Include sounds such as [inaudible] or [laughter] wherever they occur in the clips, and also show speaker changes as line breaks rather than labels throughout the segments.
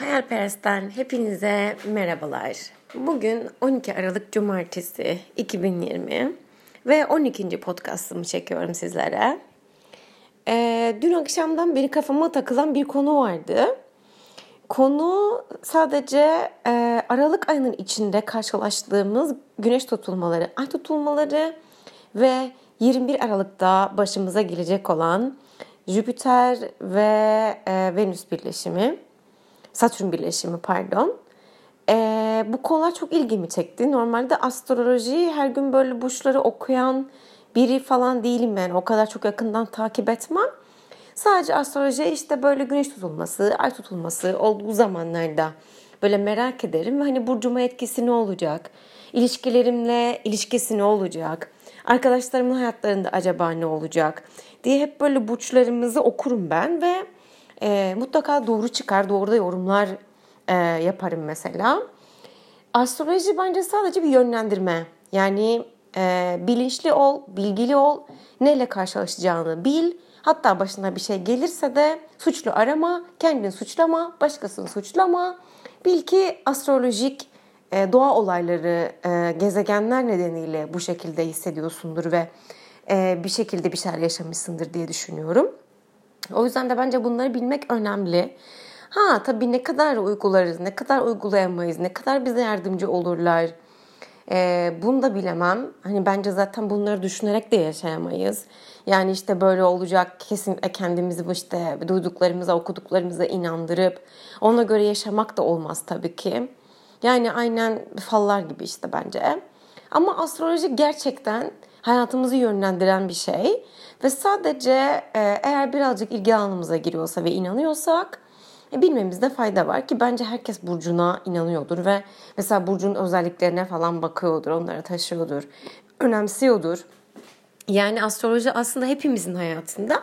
Hayalperest'ten hepinize merhabalar. Bugün 12 Aralık Cumartesi 2020 ve 12. podcastımı çekiyorum sizlere. Ee, dün akşamdan beri kafama takılan bir konu vardı. Konu sadece e, Aralık ayının içinde karşılaştığımız güneş tutulmaları, ay tutulmaları ve 21 Aralık'ta başımıza gelecek olan Jüpiter ve e, Venüs birleşimi. Satürn birleşimi pardon. Ee, bu konular çok ilgimi çekti. Normalde astroloji her gün böyle burçları okuyan biri falan değilim ben. O kadar çok yakından takip etmem. Sadece astroloji işte böyle güneş tutulması, ay tutulması olduğu zamanlarda böyle merak ederim. Hani burcuma etkisi ne olacak? İlişkilerimle ilişkisi ne olacak? Arkadaşlarımın hayatlarında acaba ne olacak? diye hep böyle burçlarımızı okurum ben ve e, mutlaka doğru çıkar, doğru da yorumlar e, yaparım mesela. Astroloji bence sadece bir yönlendirme. Yani e, bilinçli ol, bilgili ol, neyle karşılaşacağını bil. Hatta başına bir şey gelirse de suçlu arama, kendini suçlama, başkasını suçlama. Bil ki astrolojik e, doğa olayları, e, gezegenler nedeniyle bu şekilde hissediyorsundur ve e, bir şekilde bir şeyler yaşamışsındır diye düşünüyorum. O yüzden de bence bunları bilmek önemli. Ha tabii ne kadar uygularız, ne kadar uygulayamayız, ne kadar bize yardımcı olurlar. Ee, bunu da bilemem. Hani bence zaten bunları düşünerek de yaşayamayız. Yani işte böyle olacak kesinlikle kendimizi bu işte duyduklarımıza, okuduklarımıza inandırıp ona göre yaşamak da olmaz tabii ki. Yani aynen fallar gibi işte bence. Ama astroloji gerçekten hayatımızı yönlendiren bir şey. Ve sadece e, eğer birazcık ilgi alanımıza giriyorsa ve inanıyorsak e, bilmemizde fayda var ki bence herkes burcuna inanıyordur ve mesela burcun özelliklerine falan bakıyordur, onları taşıyordur, önemsiyordur. Yani astroloji aslında hepimizin hayatında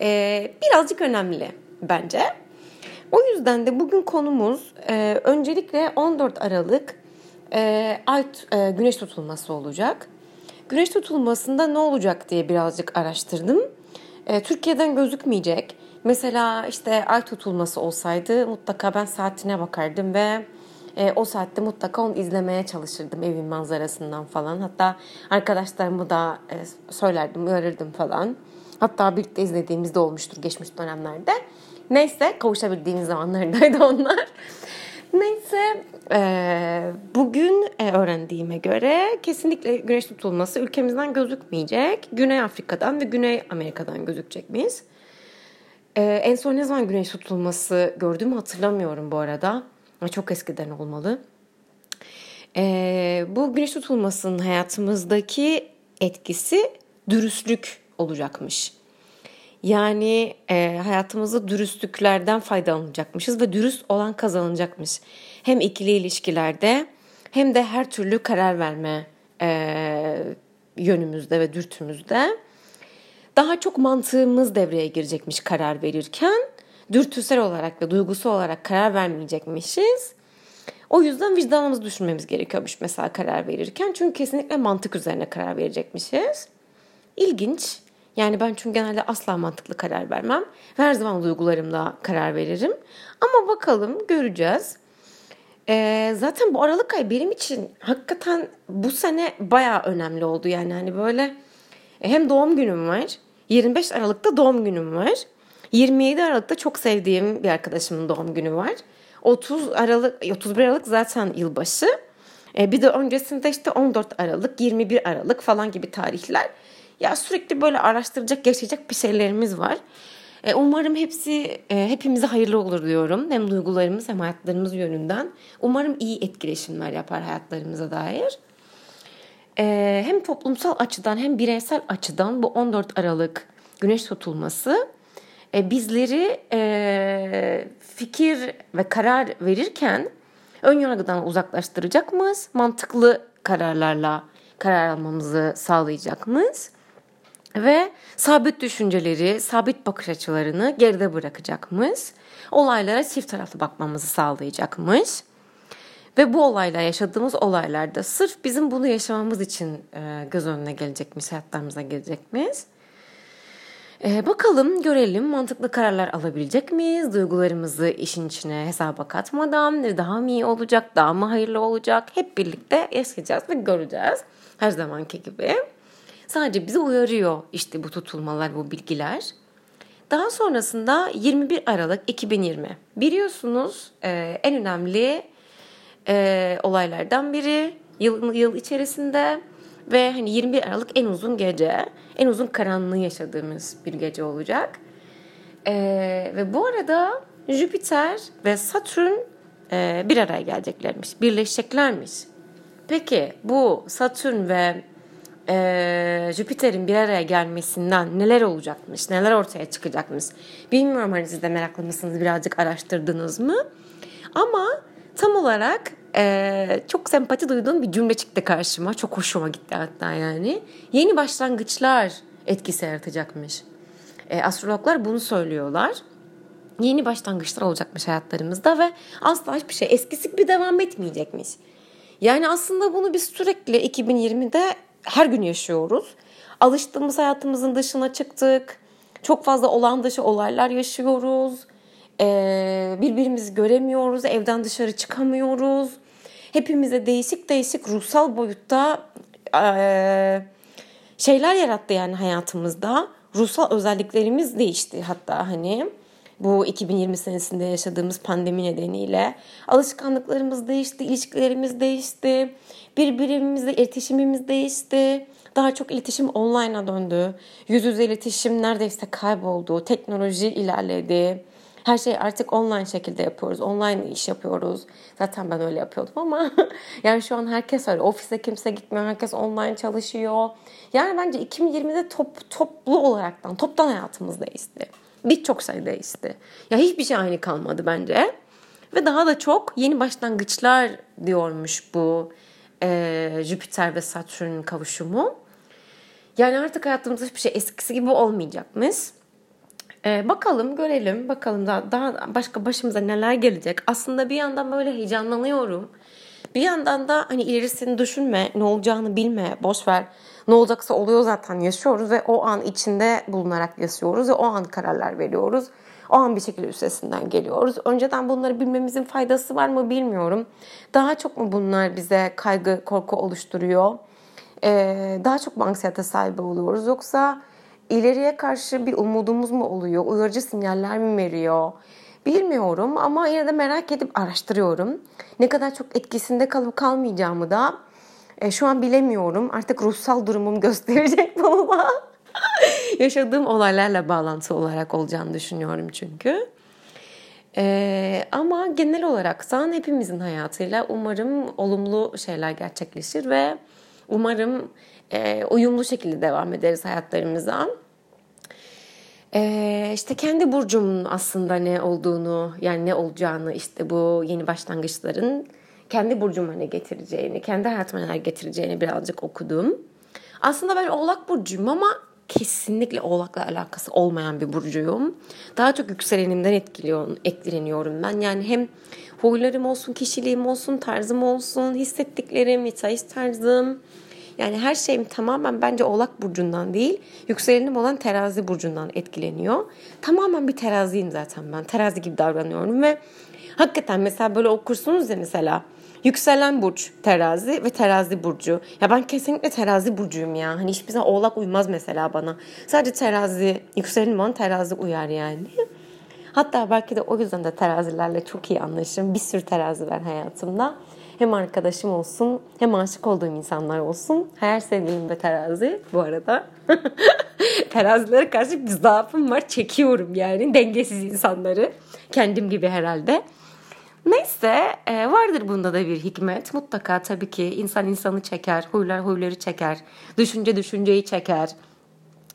e, birazcık önemli bence. O yüzden de bugün konumuz öncelikle 14 Aralık ay güneş tutulması olacak. Güneş tutulmasında ne olacak diye birazcık araştırdım. E, Türkiye'den gözükmeyecek. Mesela işte ay tutulması olsaydı mutlaka ben saatine bakardım ve e, o saatte mutlaka onu izlemeye çalışırdım evin manzarasından falan. Hatta arkadaşlarımı da e, söylerdim, uyarırdım falan. Hatta birlikte izlediğimizde olmuştur geçmiş dönemlerde. Neyse kavuşabildiğimiz zamanlardaydı [laughs] onlar. Neyse e, bugün e, öğrendiğime göre kesinlikle güneş tutulması ülkemizden gözükmeyecek. Güney Afrika'dan ve Güney Amerika'dan gözükecekmiş. E, en son ne zaman güneş tutulması gördüğümü hatırlamıyorum bu arada. Çok eskiden olmalı. E, bu güneş tutulmasının hayatımızdaki etkisi dürüstlük olacakmış. Yani e, hayatımızda dürüstlüklerden faydalanacakmışız ve dürüst olan kazanacakmış. Hem ikili ilişkilerde hem de her türlü karar verme e, yönümüzde ve dürtümüzde. Daha çok mantığımız devreye girecekmiş karar verirken. Dürtüsel olarak ve duygusal olarak karar vermeyecekmişiz. O yüzden vicdanımızı düşünmemiz gerekiyormuş mesela karar verirken. Çünkü kesinlikle mantık üzerine karar verecekmişiz. İlginç. Yani ben çünkü genelde asla mantıklı karar vermem. Her zaman duygularımla karar veririm. Ama bakalım göreceğiz. Ee, zaten bu Aralık ay benim için hakikaten bu sene baya önemli oldu. Yani hani böyle e, hem doğum günüm var. 25 Aralık'ta doğum günüm var. 27 Aralık'ta çok sevdiğim bir arkadaşımın doğum günü var. 30 Aralık, 31 Aralık zaten yılbaşı. Ee, bir de öncesinde işte 14 Aralık, 21 Aralık falan gibi tarihler. Ya sürekli böyle araştıracak, yaşayacak bir şeylerimiz var. E, umarım hepsi e, hepimize hayırlı olur diyorum. Hem duygularımız hem hayatlarımız yönünden. Umarım iyi etkileşimler yapar hayatlarımıza dair. E, hem toplumsal açıdan hem bireysel açıdan bu 14 Aralık güneş tutulması bizleri fikir ve karar verirken ön yargıdan uzaklaştıracak mıyız? Mantıklı kararlarla karar almamızı sağlayacak mıyız? Ve sabit düşünceleri, sabit bakış açılarını geride bırakacakmış. Olaylara çift taraflı bakmamızı sağlayacakmış. Ve bu olaylar, yaşadığımız olaylarda sırf bizim bunu yaşamamız için e, göz önüne gelecekmiş, hayatlarımıza gelecekmiş. Ee, bakalım görelim mantıklı kararlar alabilecek miyiz? Duygularımızı işin içine hesaba katmadan daha mı iyi olacak, daha mı hayırlı olacak? Hep birlikte yaşayacağız ve göreceğiz. Her zamanki gibi. Sadece bizi uyarıyor işte bu tutulmalar, bu bilgiler. Daha sonrasında 21 Aralık 2020. Biliyorsunuz e, en önemli e, olaylardan biri yıl, yıl içerisinde ve hani 21 Aralık en uzun gece, en uzun karanlığı yaşadığımız bir gece olacak. E, ve bu arada Jüpiter ve Satürn e, bir araya geleceklermiş, birleşeceklermiş. Peki bu Satürn ve e, Jüpiter'in bir araya gelmesinden neler olacakmış, neler ortaya çıkacakmış. Bilmiyorum hani siz de meraklı mısınız, birazcık araştırdınız mı? Ama tam olarak e, çok sempati duyduğum bir cümle çıktı karşıma. Çok hoşuma gitti hatta yani. Yeni başlangıçlar etkisi yaratacakmış. E, astrologlar bunu söylüyorlar. Yeni başlangıçlar olacakmış hayatlarımızda ve asla hiçbir şey eskisi gibi devam etmeyecekmiş. Yani aslında bunu biz sürekli 2020'de her gün yaşıyoruz. Alıştığımız hayatımızın dışına çıktık. Çok fazla olan dışı olaylar yaşıyoruz. Ee, birbirimizi göremiyoruz. Evden dışarı çıkamıyoruz. Hepimize değişik değişik ruhsal boyutta ee, şeyler yarattı yani hayatımızda. Ruhsal özelliklerimiz değişti hatta hani bu 2020 senesinde yaşadığımız pandemi nedeniyle alışkanlıklarımız değişti, ilişkilerimiz değişti, birbirimizle iletişimimiz değişti. Daha çok iletişim online'a döndü. Yüz yüze iletişim neredeyse kayboldu. Teknoloji ilerledi. Her şey artık online şekilde yapıyoruz. Online iş yapıyoruz. Zaten ben öyle yapıyordum ama [laughs] yani şu an herkes öyle. Ofise kimse gitmiyor. Herkes online çalışıyor. Yani bence 2020'de top, toplu olaraktan, toptan hayatımız değişti. Birçok şey değişti. Ya hiçbir şey aynı kalmadı bence. Ve daha da çok yeni başlangıçlar diyormuş bu e, Jüpiter ve Satürn kavuşumu. Yani artık hayatımızda hiçbir şey eskisi gibi olmayacakmış. E, bakalım görelim bakalım daha, daha başka başımıza neler gelecek. Aslında bir yandan böyle heyecanlanıyorum. Bir yandan da hani ilerisini düşünme, ne olacağını bilme, boş ver. Ne olacaksa oluyor zaten yaşıyoruz ve o an içinde bulunarak yaşıyoruz ve o an kararlar veriyoruz. O an bir şekilde üstesinden geliyoruz. Önceden bunları bilmemizin faydası var mı bilmiyorum. Daha çok mu bunlar bize kaygı, korku oluşturuyor? Ee, daha çok mu anksiyete sahibi oluyoruz? Yoksa ileriye karşı bir umudumuz mu oluyor? Uyarıcı sinyaller mi veriyor? Bilmiyorum ama yine de merak edip araştırıyorum. Ne kadar çok etkisinde kalıp kalmayacağımı da e, şu an bilemiyorum. Artık ruhsal durumum [laughs] gösterecek bana. [laughs] Yaşadığım olaylarla bağlantı olarak olacağını düşünüyorum çünkü. Ee, ama genel olaraktan hepimizin hayatıyla umarım olumlu şeyler gerçekleşir ve umarım e, uyumlu şekilde devam ederiz hayatlarımıza. Ee, işte kendi burcumun aslında ne olduğunu yani ne olacağını işte bu yeni başlangıçların kendi burcuma ne getireceğini, kendi hayatıma neler getireceğini birazcık okudum. Aslında ben Oğlak Burcu'yum ama kesinlikle Oğlak'la alakası olmayan bir burcuyum. Daha çok yükselenimden etkiliyor, etkileniyorum ben. Yani hem huylarım olsun, kişiliğim olsun, tarzım olsun, hissettiklerim, hitayış tarzım. Yani her şeyim tamamen bence Oğlak Burcu'ndan değil, yükselenim olan Terazi Burcu'ndan etkileniyor. Tamamen bir teraziyim zaten ben. Terazi gibi davranıyorum ve hakikaten mesela böyle okursunuz ya mesela Yükselen burç terazi ve terazi burcu. Ya ben kesinlikle terazi burcuyum ya. Hani hiçbir zaman oğlak uymaz mesela bana. Sadece terazi, yükselenim bana terazi uyar yani. Hatta belki de o yüzden de terazilerle çok iyi anlaşırım. Bir sürü terazi var hayatımda. Hem arkadaşım olsun hem aşık olduğum insanlar olsun. Her sevgilim de terazi bu arada. [laughs] Terazilere karşı bir zaafım var. Çekiyorum yani dengesiz insanları. Kendim gibi herhalde. Neyse e, vardır bunda da bir hikmet. Mutlaka tabii ki insan insanı çeker, huylar huyları çeker, düşünce düşünceyi çeker.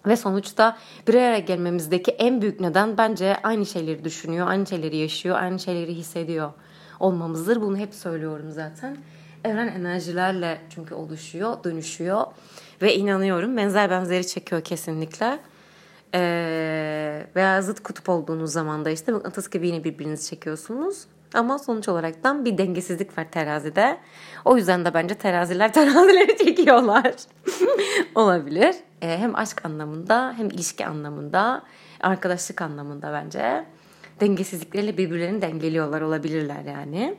Ve sonuçta bir araya gelmemizdeki en büyük neden bence aynı şeyleri düşünüyor, aynı şeyleri yaşıyor, aynı şeyleri hissediyor olmamızdır. Bunu hep söylüyorum zaten. Evren enerjilerle çünkü oluşuyor, dönüşüyor ve inanıyorum benzer benzeri çekiyor kesinlikle. Ee, veya zıt kutup olduğunuz zaman da işte mıknatıs gibi yine birbirinizi çekiyorsunuz. Ama sonuç olaraktan bir dengesizlik var terazide. O yüzden de bence teraziler [laughs] terazileri çekiyorlar. [laughs] olabilir. E, hem aşk anlamında hem ilişki anlamında, arkadaşlık anlamında bence dengesizlikleriyle birbirlerini dengeliyorlar olabilirler yani.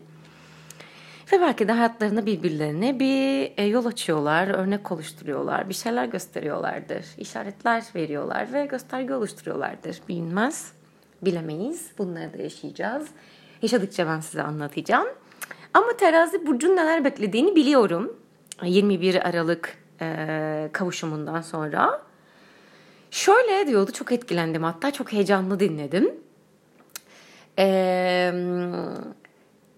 Ve belki de hayatlarında birbirlerine bir e, yol açıyorlar, örnek oluşturuyorlar, bir şeyler gösteriyorlardır, işaretler veriyorlar ve gösterge oluşturuyorlardır. Bilmez, bilemeyiz. Bunları da yaşayacağız. Yaşadıkça ben size anlatacağım. Ama terazi burcun neler beklediğini biliyorum. 21 Aralık e, kavuşumundan sonra. Şöyle diyordu, çok etkilendim hatta çok heyecanlı dinledim. Eee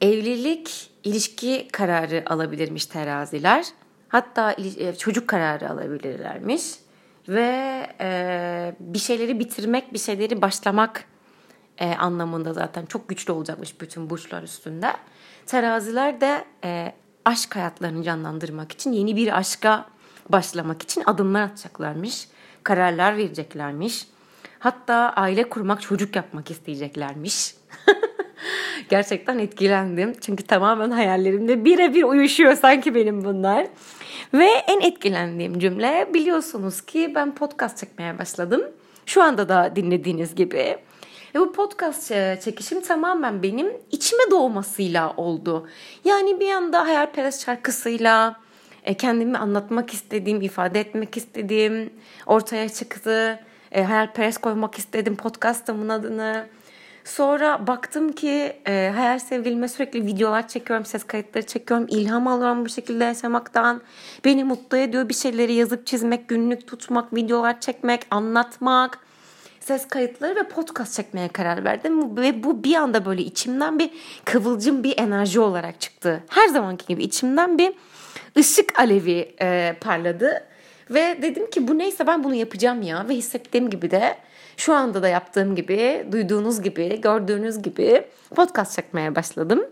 evlilik, ilişki kararı alabilirmiş teraziler. Hatta çocuk kararı alabilirlermiş. Ve e, bir şeyleri bitirmek, bir şeyleri başlamak e, anlamında zaten çok güçlü olacakmış bütün burçlar üstünde. Teraziler de e, aşk hayatlarını canlandırmak için, yeni bir aşka başlamak için adımlar atacaklarmış. Kararlar vereceklermiş. Hatta aile kurmak, çocuk yapmak isteyeceklermiş. [laughs] Gerçekten etkilendim. Çünkü tamamen hayallerimde birebir uyuşuyor sanki benim bunlar. Ve en etkilendiğim cümle biliyorsunuz ki ben podcast çekmeye başladım. Şu anda da dinlediğiniz gibi. Ve bu podcast çekişim tamamen benim içime doğmasıyla oldu. Yani bir anda Hayalperest şarkısıyla e, kendimi anlatmak istediğim, ifade etmek istediğim ortaya çıktı. E, hayalperest koymak istedim podcastımın adını. Sonra baktım ki e, hayal sevgilime sürekli videolar çekiyorum, ses kayıtları çekiyorum. ilham alıyorum bu şekilde yaşamaktan. Beni mutlu ediyor bir şeyleri yazıp çizmek, günlük tutmak, videolar çekmek, anlatmak. Ses kayıtları ve podcast çekmeye karar verdim. Ve bu bir anda böyle içimden bir kıvılcım bir enerji olarak çıktı. Her zamanki gibi içimden bir ışık alevi e, parladı. Ve dedim ki bu neyse ben bunu yapacağım ya. Ve hissettiğim gibi de şu anda da yaptığım gibi, duyduğunuz gibi, gördüğünüz gibi podcast çekmeye başladım.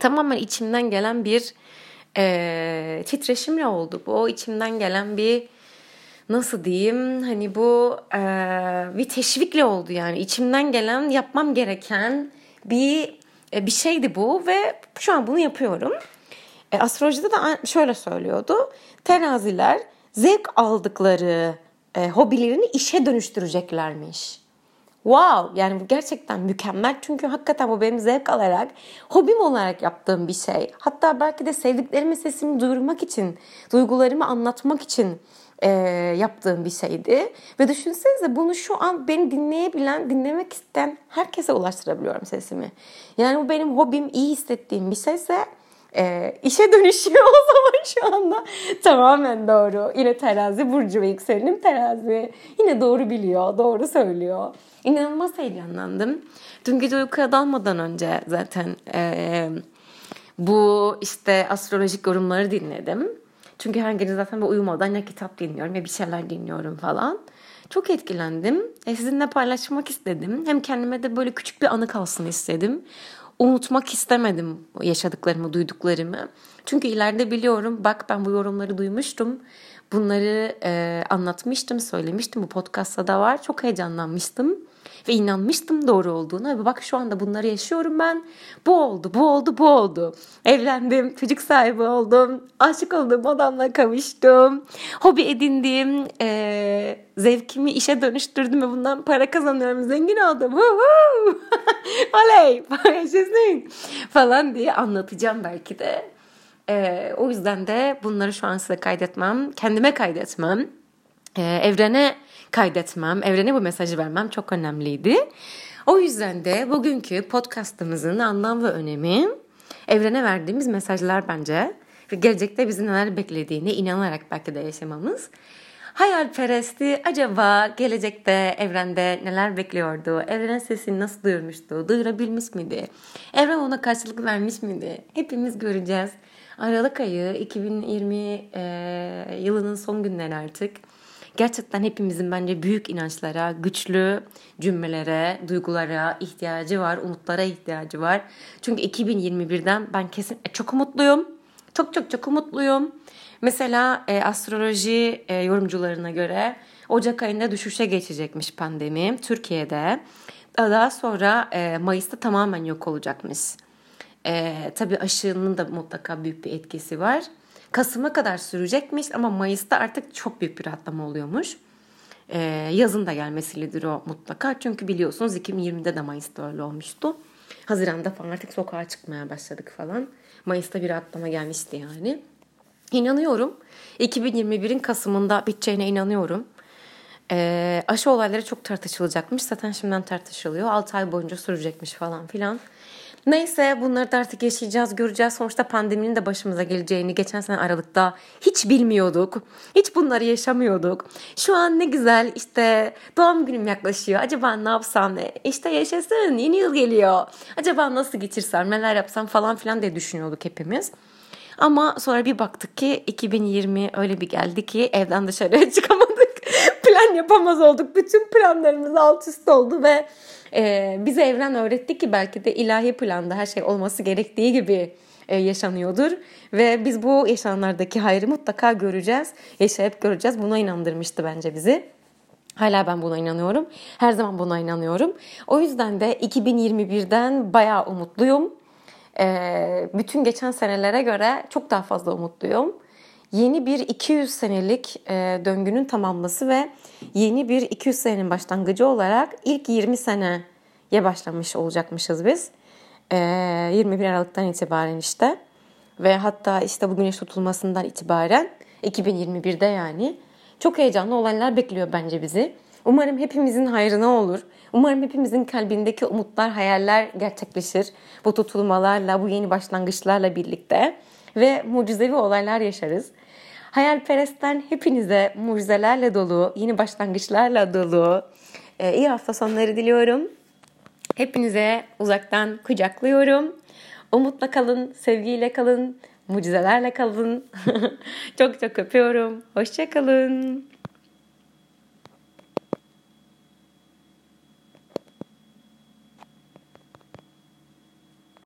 Tamamen içimden gelen bir e, titreşimle oldu bu. O içimden gelen bir nasıl diyeyim hani bu e, bir teşvikle oldu yani içimden gelen yapmam gereken bir e, bir şeydi bu ve şu an bunu yapıyorum. E, astrolojide de şöyle söylüyordu. Teraziler zevk aldıkları e, hobilerini işe dönüştüreceklermiş. Wow yani bu gerçekten mükemmel çünkü hakikaten bu benim zevk alarak hobim olarak yaptığım bir şey. Hatta belki de sevdiklerimin sesimi duyurmak için, duygularımı anlatmak için e, yaptığım bir şeydi. Ve düşünsenize bunu şu an beni dinleyebilen, dinlemek isteyen herkese ulaştırabiliyorum sesimi. Yani bu benim hobim, iyi hissettiğim bir şeyse e, işe dönüşüyor [laughs] o zaman şu anda. Tamamen doğru. Yine terazi burcu ve yükselenim terazi. Yine doğru biliyor, doğru söylüyor. İnanılmaz heyecanlandım. Dün gece uykuya dalmadan önce zaten e, bu işte astrolojik yorumları dinledim. Çünkü her gece zaten ben uyumadan ya kitap dinliyorum ya bir şeyler dinliyorum falan. Çok etkilendim. E, sizinle paylaşmak istedim. Hem kendime de böyle küçük bir anı kalsın istedim unutmak istemedim yaşadıklarımı, duyduklarımı. Çünkü ileride biliyorum bak ben bu yorumları duymuştum. Bunları e, anlatmıştım, söylemiştim. Bu podcastta da var. Çok heyecanlanmıştım ve inanmıştım doğru olduğuna. Ve bak şu anda bunları yaşıyorum ben. Bu oldu, bu oldu, bu oldu. Evlendim, çocuk sahibi oldum. Aşık olduğum adamla kavuştum. Hobi edindim. E, zevkimi işe dönüştürdüm ve bundan para kazanıyorum. Zengin oldum. [laughs] Oley! Yaşasın! Falan diye anlatacağım belki de. E, o yüzden de bunları şu an size kaydetmem. Kendime kaydetmem. E, evrene kaydetmem, evrene bu mesajı vermem çok önemliydi. O yüzden de bugünkü podcastımızın anlam ve önemi evrene verdiğimiz mesajlar bence ve gelecekte bizi neler beklediğini inanarak belki de yaşamamız. Hayalperesti acaba gelecekte evrende neler bekliyordu? Evren sesini nasıl duyurmuştu? Duyurabilmiş miydi? Evren ona karşılık vermiş miydi? Hepimiz göreceğiz. Aralık ayı 2020 e, yılının son günleri artık gerçekten hepimizin bence büyük inançlara, güçlü cümlelere, duygulara ihtiyacı var, umutlara ihtiyacı var. Çünkü 2021'den ben kesin e, çok umutluyum. Çok çok çok umutluyum. Mesela e, astroloji e, yorumcularına göre Ocak ayında düşüşe geçecekmiş pandemi Türkiye'de. Daha sonra e, Mayıs'ta tamamen yok olacakmış. E, tabii aşının da mutlaka büyük bir etkisi var. Kasım'a kadar sürecekmiş ama Mayıs'ta artık çok büyük bir rahatlama oluyormuş. Ee, yazın da gelmesilidir o mutlaka. Çünkü biliyorsunuz 2020'de de Mayıs'ta öyle olmuştu. Haziranda falan artık sokağa çıkmaya başladık falan. Mayıs'ta bir rahatlama gelmişti yani. İnanıyorum. 2021'in Kasım'ında biteceğine inanıyorum. E, aşı olayları çok tartışılacakmış. Zaten şimdiden tartışılıyor. 6 ay boyunca sürecekmiş falan filan. Neyse bunları da artık yaşayacağız, göreceğiz. Sonuçta pandeminin de başımıza geleceğini geçen sene Aralık'ta hiç bilmiyorduk. Hiç bunları yaşamıyorduk. Şu an ne güzel işte doğum günüm yaklaşıyor. Acaba ne yapsam? İşte yaşasın yeni yıl geliyor. Acaba nasıl geçirsem, neler yapsam falan filan diye düşünüyorduk hepimiz. Ama sonra bir baktık ki 2020 öyle bir geldi ki evden dışarıya [laughs] çıkamadık. Plan yapamaz olduk. Bütün planlarımız alt üst oldu ve e, bize evren öğretti ki belki de ilahi planda her şey olması gerektiği gibi e, yaşanıyordur. Ve biz bu yaşananlardaki hayrı mutlaka göreceğiz. Yaşayıp göreceğiz. Buna inandırmıştı bence bizi. Hala ben buna inanıyorum. Her zaman buna inanıyorum. O yüzden de 2021'den bayağı umutluyum. Ee, bütün geçen senelere göre çok daha fazla umutluyum. Yeni bir 200 senelik e, döngünün tamamlaması ve yeni bir 200 senenin başlangıcı olarak ilk 20 seneye başlamış olacakmışız biz. 21 ee, Aralık'tan itibaren işte ve hatta işte bu güneş tutulmasından itibaren 2021'de yani çok heyecanlı olaylar bekliyor bence bizi. Umarım hepimizin hayrına olur. Umarım hepimizin kalbindeki umutlar, hayaller gerçekleşir. Bu tutulmalarla, bu yeni başlangıçlarla birlikte ve mucizevi olaylar yaşarız. Hayalperestten hepinize mucizelerle dolu, yeni başlangıçlarla dolu e, iyi hafta sonları diliyorum. Hepinize uzaktan kucaklıyorum. Umutla kalın, sevgiyle kalın, mucizelerle kalın. [laughs] çok çok öpüyorum. Hoşçakalın.